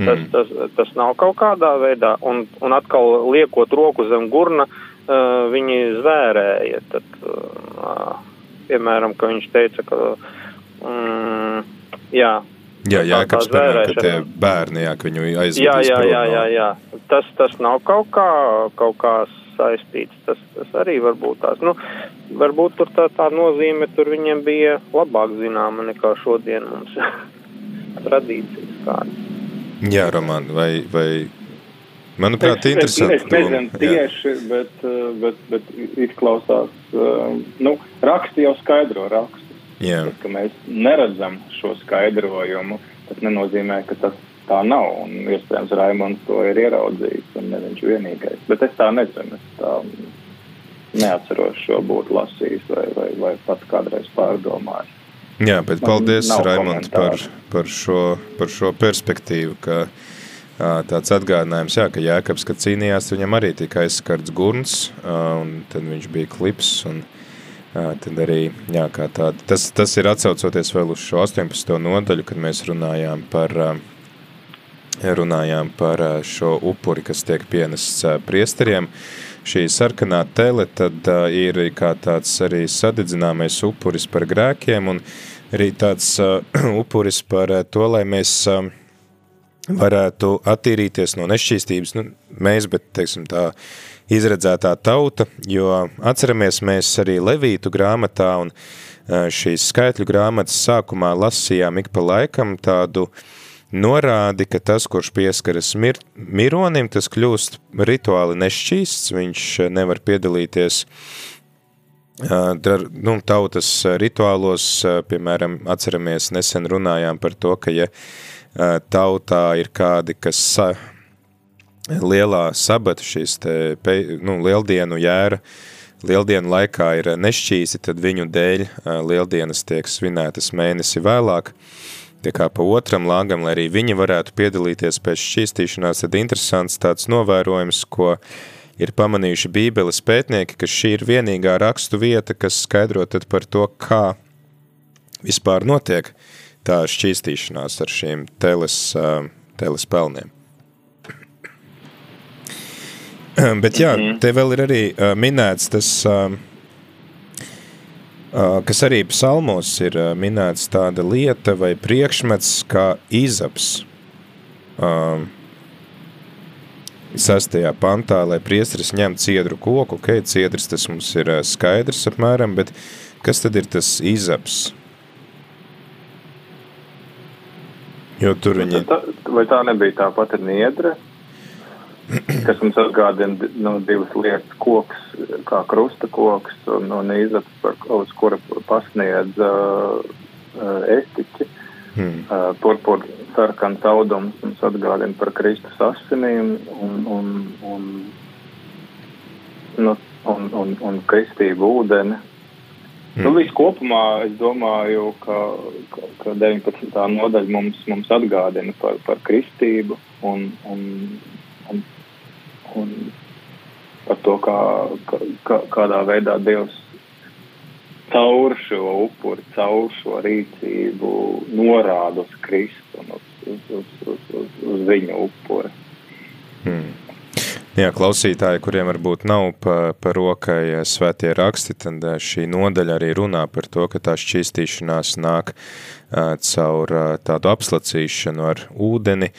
Tas, Mm. tas, tas nav kaut kādā veidā, un, un atkal liekot roku zem gurna, uh, viņi zvērēja. Tad, uh, piemēram, ka viņš teica, ka, mm, jā, Jā, tā- Jēkabs, tā piemēram, ka tie bērni, jā, ka viņu aizvedīs jā, jā, jā, jā, jā. Tas, tas nav kaut kā, kaut kā saistīts. Tas, tas arī var būt tās. Nu, varbūt tur tā, tā nozīme tur viņiem bija labāk zināma nekā šodien mums tradīcijas kādas. Jā, Roman, vai, vai manuprāt, es, es, interesanti. es nezinu tieši, bet, uh, bet, bet izklausās, nu, raksti jau skaidro rakstus. Jā, Tas, ka mēs neredzam šo skaidrojumu, tas nenozīmē, ka tas tā nav. Un, iespējams, Raimons to ir ieraudzījis, un ne viņš vienīgais. Bet es tā nezinu. Es tā neatceros šo būtu lasījis vai, vai, vai pat kādreiz pārdomājis. jā, bet Man paldies, Raimond, par, par, šo, par šo perspektīvu, ka tāds atgādinājums, jā, ka Jēkabs, kad cīnījās, viņam arī tika aizskarts gurns, un tad viņš bija klips, un tad arī, jā, tāda, tas, tas ir atsaucoties vēl uz šo 18. nodaļu, kad mēs runājām par, runājām par šo upuri, kas tiek pienests priesteriem, šī sarkanā tele, tad uh, ir kā tāds arī sadedzināmais upuris par grēkiem un arī tāds uh, upuris par uh, to, lai mēs uh, varētu attīrīties no nešķīstības, nu, mēs, bet, teiksim, tā izredzētā tauta, jo atceramies mēs arī Levītu grāmatā un uh, šīs skaitļu grāmatas sākumā lasījām ik pa laikam tādu norādi, ka tas, kurš pieskaras mir, mironim, tas kļūst rituāli nešķīsts, viņš nevar piedalīties uh, dar, nu, tautas rituālos, uh, piemēram, atceramies, nesen runājām par to, ka ja tautā ir kādi, kas sa, lielā sabata šīs te, nu, lieldienu jēra, lieldienu laikā ir nešķīsi, tad viņu dēļ uh, lieldienas tiek svinētas mēnesi vēlāk, tie kā pa otram lāgam, lai arī viņi varētu piedalīties pēc šķīstīšanās, tad interesants tāds novērojums, ko ir pamanījuši bībeles pētnieki, ka šī ir vienīgā rakstu vieta, kas skaidro tad par to, kā vispār notiek tā šķīstīšanās ar šīm teles, teles pelniem. Bet jā, te vēl ir arī minēts tas, kas arī psalmos ir minēts tāda lieta vai priekšmets kā izaps. Sastajā pantā, lai priesteris ņem ciedru koku, ok, ciedrs tas mums ir skaidrs apmēram, bet kas tad ir tas izaps? Jo tur viņi... Tā, vai tā nebija tā pati niedre, kas mums atgādina di- nu, divas lietas - koks, kā krusta koks un, un izaps, uz kura pasniedz uh, estiķi. Hmm. Uh, purpur sarkans audums mums atgādina par Kristus asinīm un, un, un, nu, un, un, un kristību ūdeni. Mm. Nu, kopumā es domāju, ka, ka, ka 19. nodaļa mums, mums atgādina par, par kristību un, un, un, un par to, kā, kā, kā, kādā veidā Dievs caur šo upuri, caur šo rīcību norāda uz Kristu un uz, uz, uz, uz, uz, viņa upuri. Hmm. Jā, klausītāji, kuriem varbūt nav pa, pa rokai eh, svētie raksti, tad eh, šī nodaļa arī runā par to, ka tā šķīstīšanās nāk uh, caur tādu apslacīšanu ar ūdeni,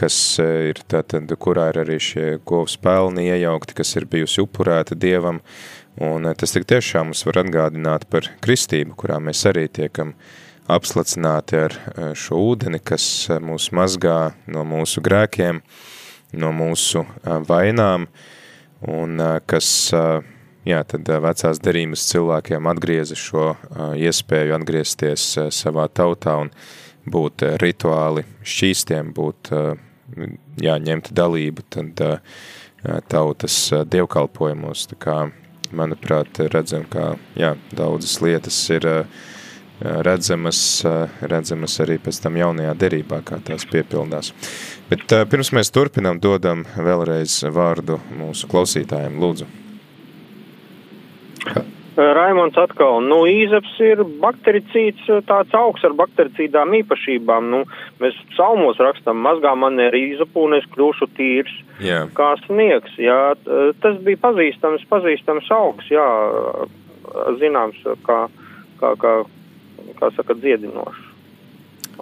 kas ir tātad, kurā ir arī šie govs pelni iejaukti, kas ir bijusi upurēta Dievam, un tas tik tiešām mums var atgādināt par kristību, kurā mēs arī tiekam apslacināti ar šo ūdeni, kas mūs mazgā no mūsu grēkiem, no mūsu vainām, un kas, jā, tad vecās derības cilvēkiem atgrieza šo iespēju atgriezties savā tautā un būt rituāli šķīstiem, būt, jā, ņemt dalību tad tautas dievkalpojumos, tā kā, manuprāt, redzam, kā, jā, daudzas lietas ir ā, redzamas, redzamas arī pēc tam jaunajā derībā, kā tās piepildās. Bet pirms mēs turpinām, dodam vēlreiz vārdu mūsu klausītājiem. Lūdzu. Raimons atkal, nu, īzeps ir baktericīds, tāds augs ar baktericīdām īpašībām. Nu, mēs psalmos rakstam, mazgā man ir īzepu un es kļūšu tīrs Jā. kā sniegs. Jā, tas bija pazīstams, pazīstams augs, jā, zināms, kā, kā, kā, kā saka, dziedinošs.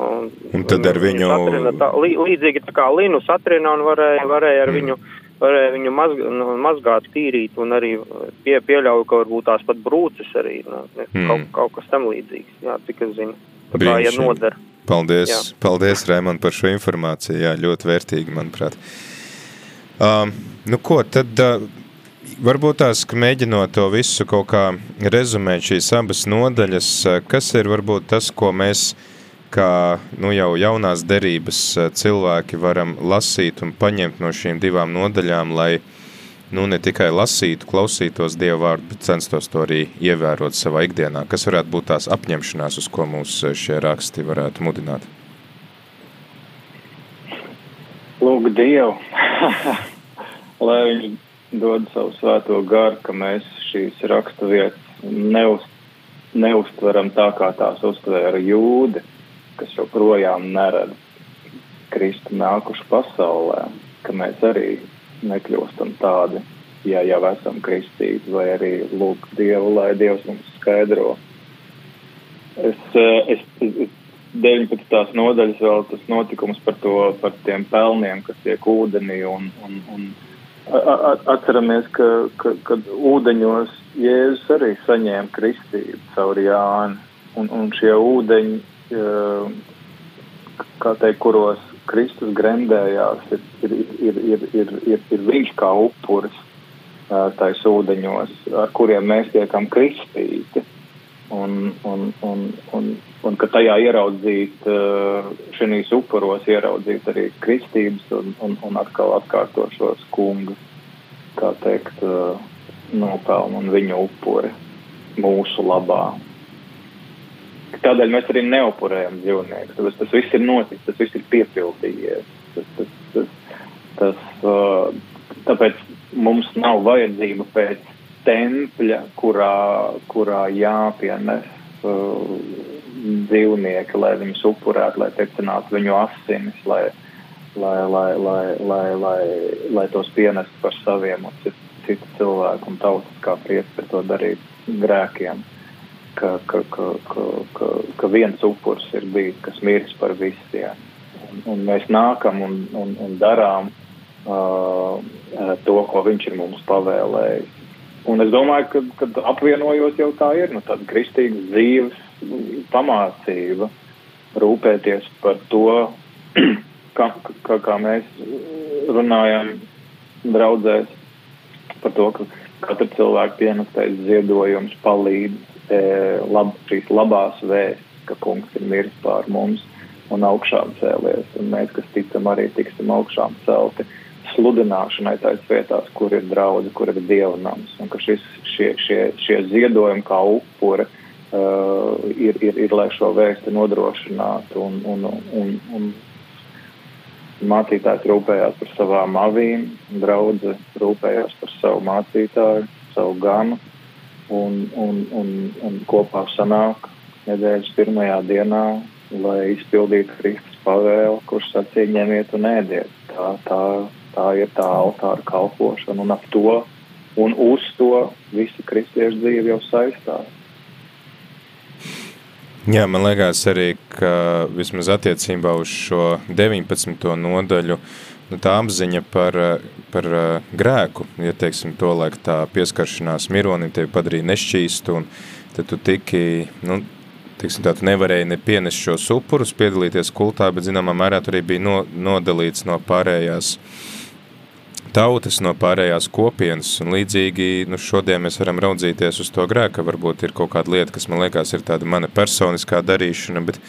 Un, Un tad ar viņu- satrina Tā, lī, līdzīgi tā kā linu satrina un varēja, varēja ar Mm. viņu, varēja viņu mazg, nu, mazgāt, tīrīt un arī pie, pieļauju, ka varbūt tās pat brūces arī, nu, Mm. kaut, kaut kas tam līdzīgs, jā, cik es zinu. Tā kā, ja noder. Paldies, Jā. paldies Raimond, par šo informāciju. Jā, ļoti vērtīgi, manuprāt. Um, nu ko, tad uh, varbūt tās, ka mēģinot to visu kaut kā rezumēt šīs abas nodaļas, uh, kas ir varbūt tas, ko mēs kā nu, jau jaunās derības uh, cilvēki varam lasīt un paņemt no šīm divām nodaļām, lai nu, ne tikai lasītu, klausītos Dieva vārdu, bet censtos to arī ievērot savā ikdienā. Kas varētu būt tās apņemšanās, uz ko mūs uh, šie raksti varētu mudināt? Lūk, Dievu, lai Viņš dod savu svēto garu, ka mēs šīs raksturvietas neuz, neustveram tā, kā tās uztvēra jūdi, kas joprojām neredz Kristu nākušu pasaulē, ka mēs arī nekļūstam tādi, ja jau esam kristīti, vai arī lūk Dievu, lai Dievs mums skaidro. Es, eh, es, es 19. nodaļas vēl tas notikums par, to, par tiem pelniem, kas tiek ūdenī. Un, un, un atceramies, ka, ka kad ūdeņos Jēzus arī saņēma kristību caur Jāni. Un, un šie ūdeņi, eh, kā teikt, kuros Kristus grendējās, ir, ir, ir, ir, ir, ir, ir viņš kā upuris eh, tais ūdeņos, ar kuriem mēs tiekam kristīti un, un, un, un, un ka tajā ieraudzīt, šīs upuros ieraudzīt arī kristības un, un, un atkal atkārtošos kungu, kā teikt, eh, nopelnu un viņa upuri mūsu labā. Tādēļ mēs arī neupurējam dzīvniekus. Tas, tas viss ir noticis, tas viss ir piepildījies. Tas, tas, tas, tas, uh, tāpēc mums nav vajadzība pēc tempļa, kurā, kurā jāpienes uh, dzīvnieki, lai viņus upurētu, lai tecinātu viņu asinis, lai, lai, lai, lai, lai, lai, lai tos pienestu par saviem un citu, citu cilvēku un tautas kā priesti to darīt grēkiem. Ka, ka, ka, ka, ka, ka viens upurs ir bijis, kas miris par visiem. Un, un mēs nākam un, un, un darām uh, to, ko viņš ir mums pavēlējis. Un es domāju, ka, kad apvienojot jau tā ir nu, tāda kristīga dzīves pamācība, rūpēties par to, kā, kā, kā mēs runājam draudzēs, par to, ka katra cilvēka pienestais ziedojums palīdz e, lab, šīs labās vēsts, ka kungs ir miris pār mums un augšām cēlies, un mēs, kas ticam, arī tiksim augšām celti sludināšanai tais vietās, kur ir draudzi, kur ir dievnams, un ka šis, šie, šie, šie ziedojumi kā upuri uh, ir, ir, ir, lai šo vēsti nodrošinātu, un, un, un, un mācītājs rūpējās par savām avīm, draudze rūpējās par savu mācītāju, savu ganu, un, un, un, un kopā sanāk nedēļas pirmajā dienā, lai izpildītu Kristus pavēli, kurš sacīja ņemiet un ēdiet. Tā, tā, tā ir tā altāra kalpošana, un ap to un uz to visa kristiešu dzīve jau saistās. Jā, man liekas arī, ka vismaz attiecībā uz šo 19. nodaļu, nu, tā apziņa par, par uh, grēku, ja teiksim to, laik tā pieskaršanās mironim tevi padarīja nešķīstu, un tad tu tiki, nu, teiksim tā, tu nevarēji ne pienest šos upurus, piedalīties kultā, bet zināmā mērā tu arī bija no, nodalīts no pārējās tautas, no pārējās kopienas, un līdzīgi nu, šodien mēs varam raudzīties uz to grēku, ka varbūt ir kaut kāda lieta, kas man liekas ir tāda mana personiskā darīšana, bet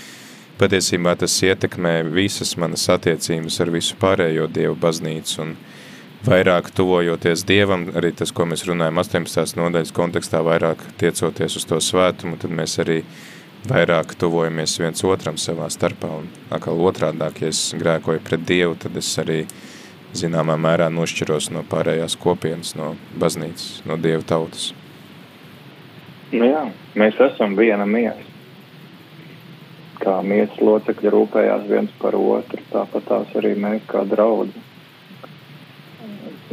patiesībā tas ietekmē visas manas attiecības ar visu pārējo Dievu baznīcu, un vairāk tuvojoties Dievam, arī tas, ko mēs runājam 18. nodaļas kontekstā, vairāk tiecoties uz to svētumu, tad mēs arī vairāk tuvojamies viens otram savā starpā, un atkal otrādāk, ja es grēkoju pret Dievu, tad es arī zināmā mērā nošķiros no pārējās kopienas, no baznīcas, no Dieva tautas. Nu jā, mēs esam viena miesa. Kā miesas locekļi rūpējās viens par otru, tāpat tās arī mēs kā draudzi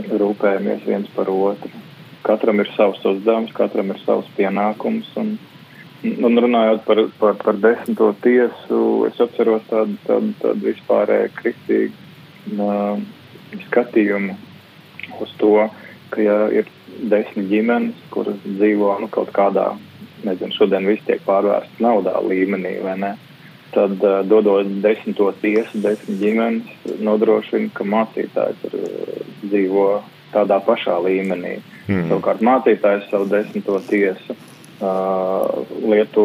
rūpējamies viens par otru. Katram ir savs uzdevums, katram ir savs pienākums. Un, un runājot par, par, par desmito tiesu, es atceros tādu, tādu, tādu vispārēju kristīgu uh, skatījumu uz to, ka ja ir desmit ģimenes, kuras dzīvo nu, kaut kādā, nezinu, šodien viss tiek pārvērsts naudā līmenī, vai ne? Tad, uh, dodot desmito tiesu, desmit ģimenes, nodrošina, ka mācītājs ir, uh, dzīvo tādā pašā līmenī. Mm. Savukārt mācītājs savu desmito tiesu uh, lieto,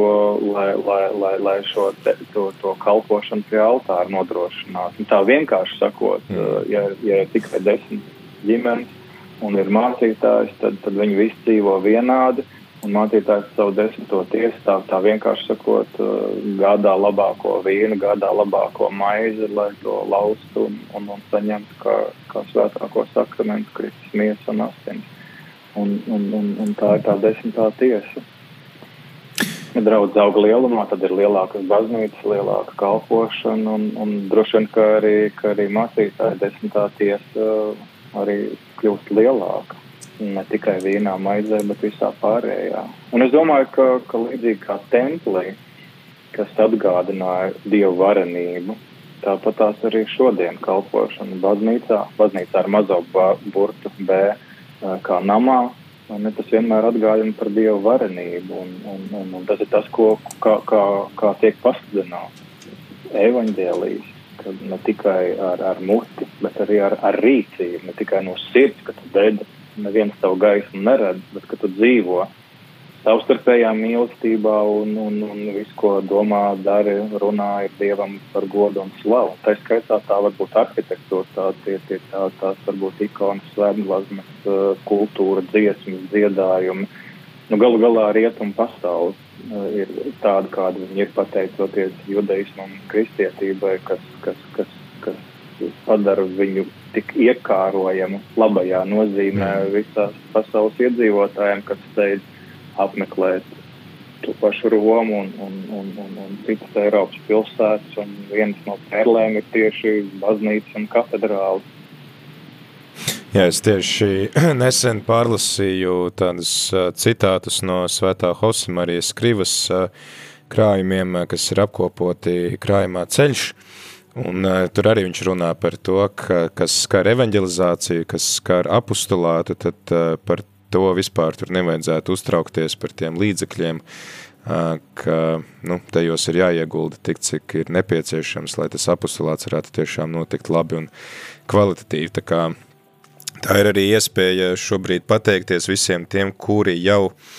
lai, lai, lai, lai šo te, to, to kalpošanu pie altāra nodrošinātu. Nu, tā vienkārši sakot, mm. uh, ja, ja ir tikai desmit ģimenes un ir mācītājs, tad, tad viņi visi dzīvo vienādi. Un mācītājs savu desmito tiesu tā, tā vienkārši sakot, uh, gādā labāko vīnu, gādā labāko maizi, lai to laustu un, un, un saņemtu kā, kā svētāko sakramentu, Kristus miesa un asins. Un, un, un, un tā ir tā desmitā tiesa. Ja draudz auga lielumā, tad ir lielākas baznīcas, lielāka kalpošana un, un droši vien, ka arī, ka arī mācītāja desmitā tiesa arī kļūst lielāka ne tikai vīnā, maizē, bet visā pārējā. Un es domāju, ka, ka līdzīgi kā templī, kas atgādināja dievu varenību, tāpat tās arī šodien kalpošana baznīcā, baznīcā ar mazo burtu B kā namā. Ne, tas vienmēr atgādina par dievu varenību, un, un, un, un tas ir tas, ko, kā, kā, kā tiek pasludināts evaņģēlijas, kad ne tikai ar, ar muti, bet arī ar, ar rīcību, ne tikai no sirds, ka tu dedi neviens tavu gaismu neredz, bet ka tu dzīvo savstarpējā mīlestībā un, un, un viss, ko domā, dari, runā, ir Dievam par godu un slavu. Tā skaitā tā var būt arhitektūra, tā, tie, tie, tā, tās var būt ikonas, svētglazmas, kultūra, dziesmas, dziedājumi. Nu, galu galā rietumu pasauli ir tāda, kāda viņi ir pateicoties judaismam un kristietībai, kas, kas, kas, kas padara viņu tik iekārojamu labajā nozīmē visās pasaules iedzīvotājiem, kas steidz apmeklēt to pašu Romu un, un, un, un, un citas Eiropas pilsētas, un viens no perlēm ir tieši baznīca un katedrāle. Jā, es tieši nesen pārlasīju tādus citātus no svētā Hosimarijas Krivas krājumiem, kas ir apkopoti krājumā ceļš, Un uh, tur arī viņš runā par to, ka, kas skar evanģelizāciju, kas skar apustulātu, tad uh, par to vispār tur nevajadzētu uztraukties par tiem līdzekļiem, uh, ka nu, tajos ir jāiegulda tik, cik ir nepieciešams, lai tas apustulāts varētu tiešām notikt labi un kvalitatīvi. Tā, kā, tā ir arī iespēja šobrīd pateikties visiem tiem, kuri jau uh,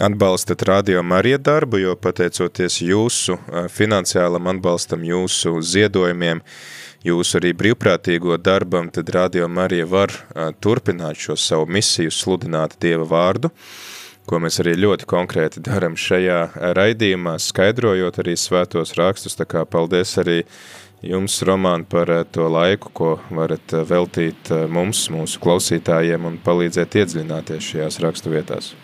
atbalstat Radio Marija darbu, jo pateicoties jūsu finansiālam atbalstam, jūsu ziedojumiem, jūsu arī brīvprātīgo darbam, tad Radio Marija var turpināt šo savu misiju sludināt Dieva vārdu, ko mēs arī ļoti konkrēti daram šajā raidījumā, skaidrojot arī svētos rakstus, tā kā paldies arī jums, Roman, par to laiku, ko varat veltīt mums, mūsu klausītājiem un palīdzēt iedziļināties šajās rakstu vietās.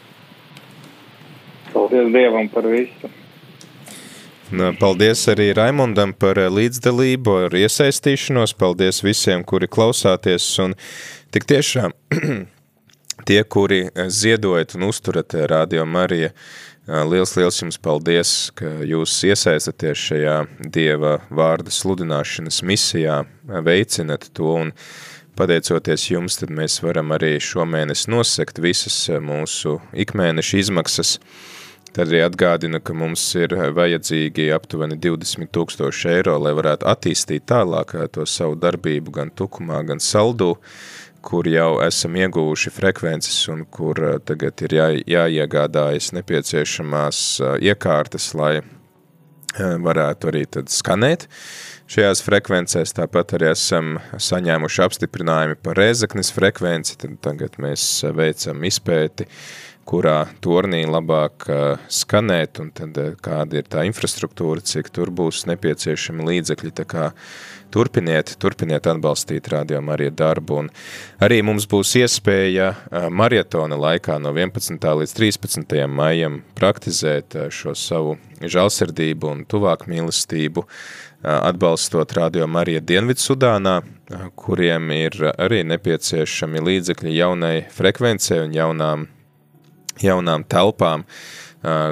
Paldies Dievam par visu. Paldies arī Raimondam par eh, līdzdalību, ar iesaistīšanos. Paldies visiem, kuri klausāties. Un tik tiešām tie, kuri eh, ziedojat un uzturat eh, Radio Marija, liels, liels jums paldies, ka jūs iesaistaties šajā Dieva vārda sludināšanas misijā, veicinat to un pateicoties jums, tad mēs varam arī šomēnes nosekt visas mūsu ikmēneša izmaksas, Tad arī atgādina, ka mums ir vajadzīgi aptuveni 20 tūkstoši eiro, lai varētu attīstīt tālāk to savu darbību gan tukumā, gan saldū, kur jau esam ieguvuši frekvences un kur tagad ir jā, jāiegādājas nepieciešamās iekārtas, lai varētu arī skanēt šajās frekvencēs. Tāpat arī esam saņēmuši apstiprinājumu par Rēzaknes frekvenci, tad tagad mēs veicam izpēti, kurā tornī labāk skanēt, un tad kāda ir tā infrastruktūra, cik tur būs nepieciešami līdzekļi, tā kā turpiniet, turpiniet atbalstīt Radio Marija darbu, un arī mums būs iespēja marietona laikā no 11. līdz 13. maijam praktizēt šo savu žalsirdību un tuvāk mīlestību, atbalstot Radio Marija Dienvidsudānā, kuriem ir arī nepieciešami līdzekļi jaunai frekvencei un jaunām, jaunām telpām,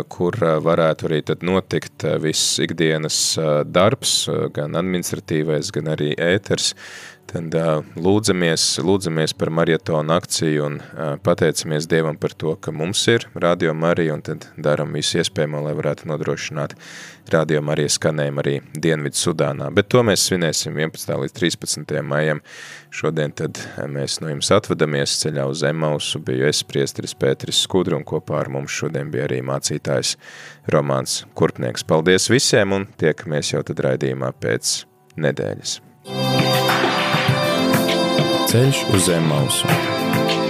kur varētu arī tad notikt viss ikdienas darbs, gan administratīvais, gan arī ēters, tad lūdzamies, lūdzamies par marietonu akciju un pateicamies Dievam par to, ka mums ir Radio Marija un tad daram visu iespējamo, lai varētu nodrošināt Radio Marija skanējumu arī Dienvidu Sudānā. Bet to mēs svinēsim 11. līdz 13. maijam. Šodien tad mēs no jums atvadamies ceļā uz Emausu, biju es priesteris Pēteris Skudru un kopā ar mums šodien bija arī mācītājs Romāns Kurpnieks. Paldies visiem un tiekamies jau tad raidījumā pēc nedēļas. Ceļš uz zem mausu.